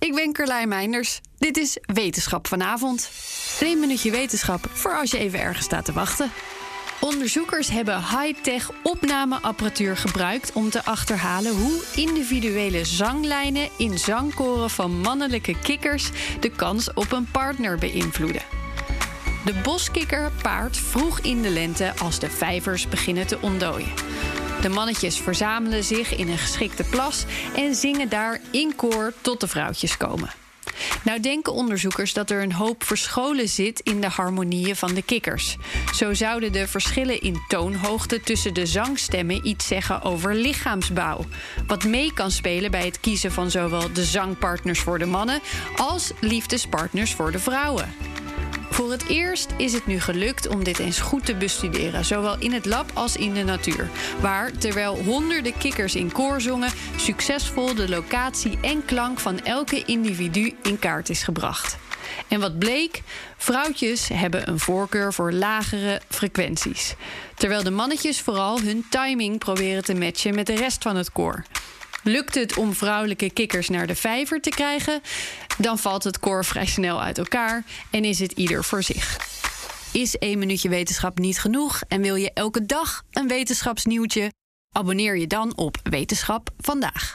Ik ben Carlijn Meinders. Dit is Wetenschap vanavond. Een minuutje wetenschap voor als je even ergens staat te wachten. Onderzoekers hebben high-tech opnameapparatuur gebruikt om te achterhalen hoe individuele zanglijnen in zangkoren van mannelijke kikkers de kans op een partner beïnvloeden. De boskikker paart vroeg in de lente als de vijvers beginnen te ontdooien. De mannetjes verzamelen zich in een geschikte plas en zingen daar in koor tot de vrouwtjes komen. Nou denken onderzoekers dat er een hoop verscholen zit in de harmonieën van de kikkers. Zo zouden de verschillen in toonhoogte tussen de zangstemmen iets zeggen over lichaamsbouw. Wat mee kan spelen bij het kiezen van zowel de zangpartners voor de mannen als liefdespartners voor de vrouwen. Voor het eerst is het nu gelukt om dit eens goed te bestuderen, zowel in het lab als in de natuur. Waar, terwijl honderden kikkers in koor zongen, succesvol de locatie en klank van elke individu in kaart is gebracht. En wat bleek? Vrouwtjes hebben een voorkeur voor lagere frequenties. Terwijl de mannetjes vooral hun timing proberen te matchen met de rest van het koor. Lukt het om vrouwelijke kikkers naar de vijver te krijgen, dan valt het koor vrij snel uit elkaar en is het ieder voor zich. Is één minuutje wetenschap niet genoeg en wil je elke dag een wetenschapsnieuwtje? Abonneer je dan op Wetenschap vandaag.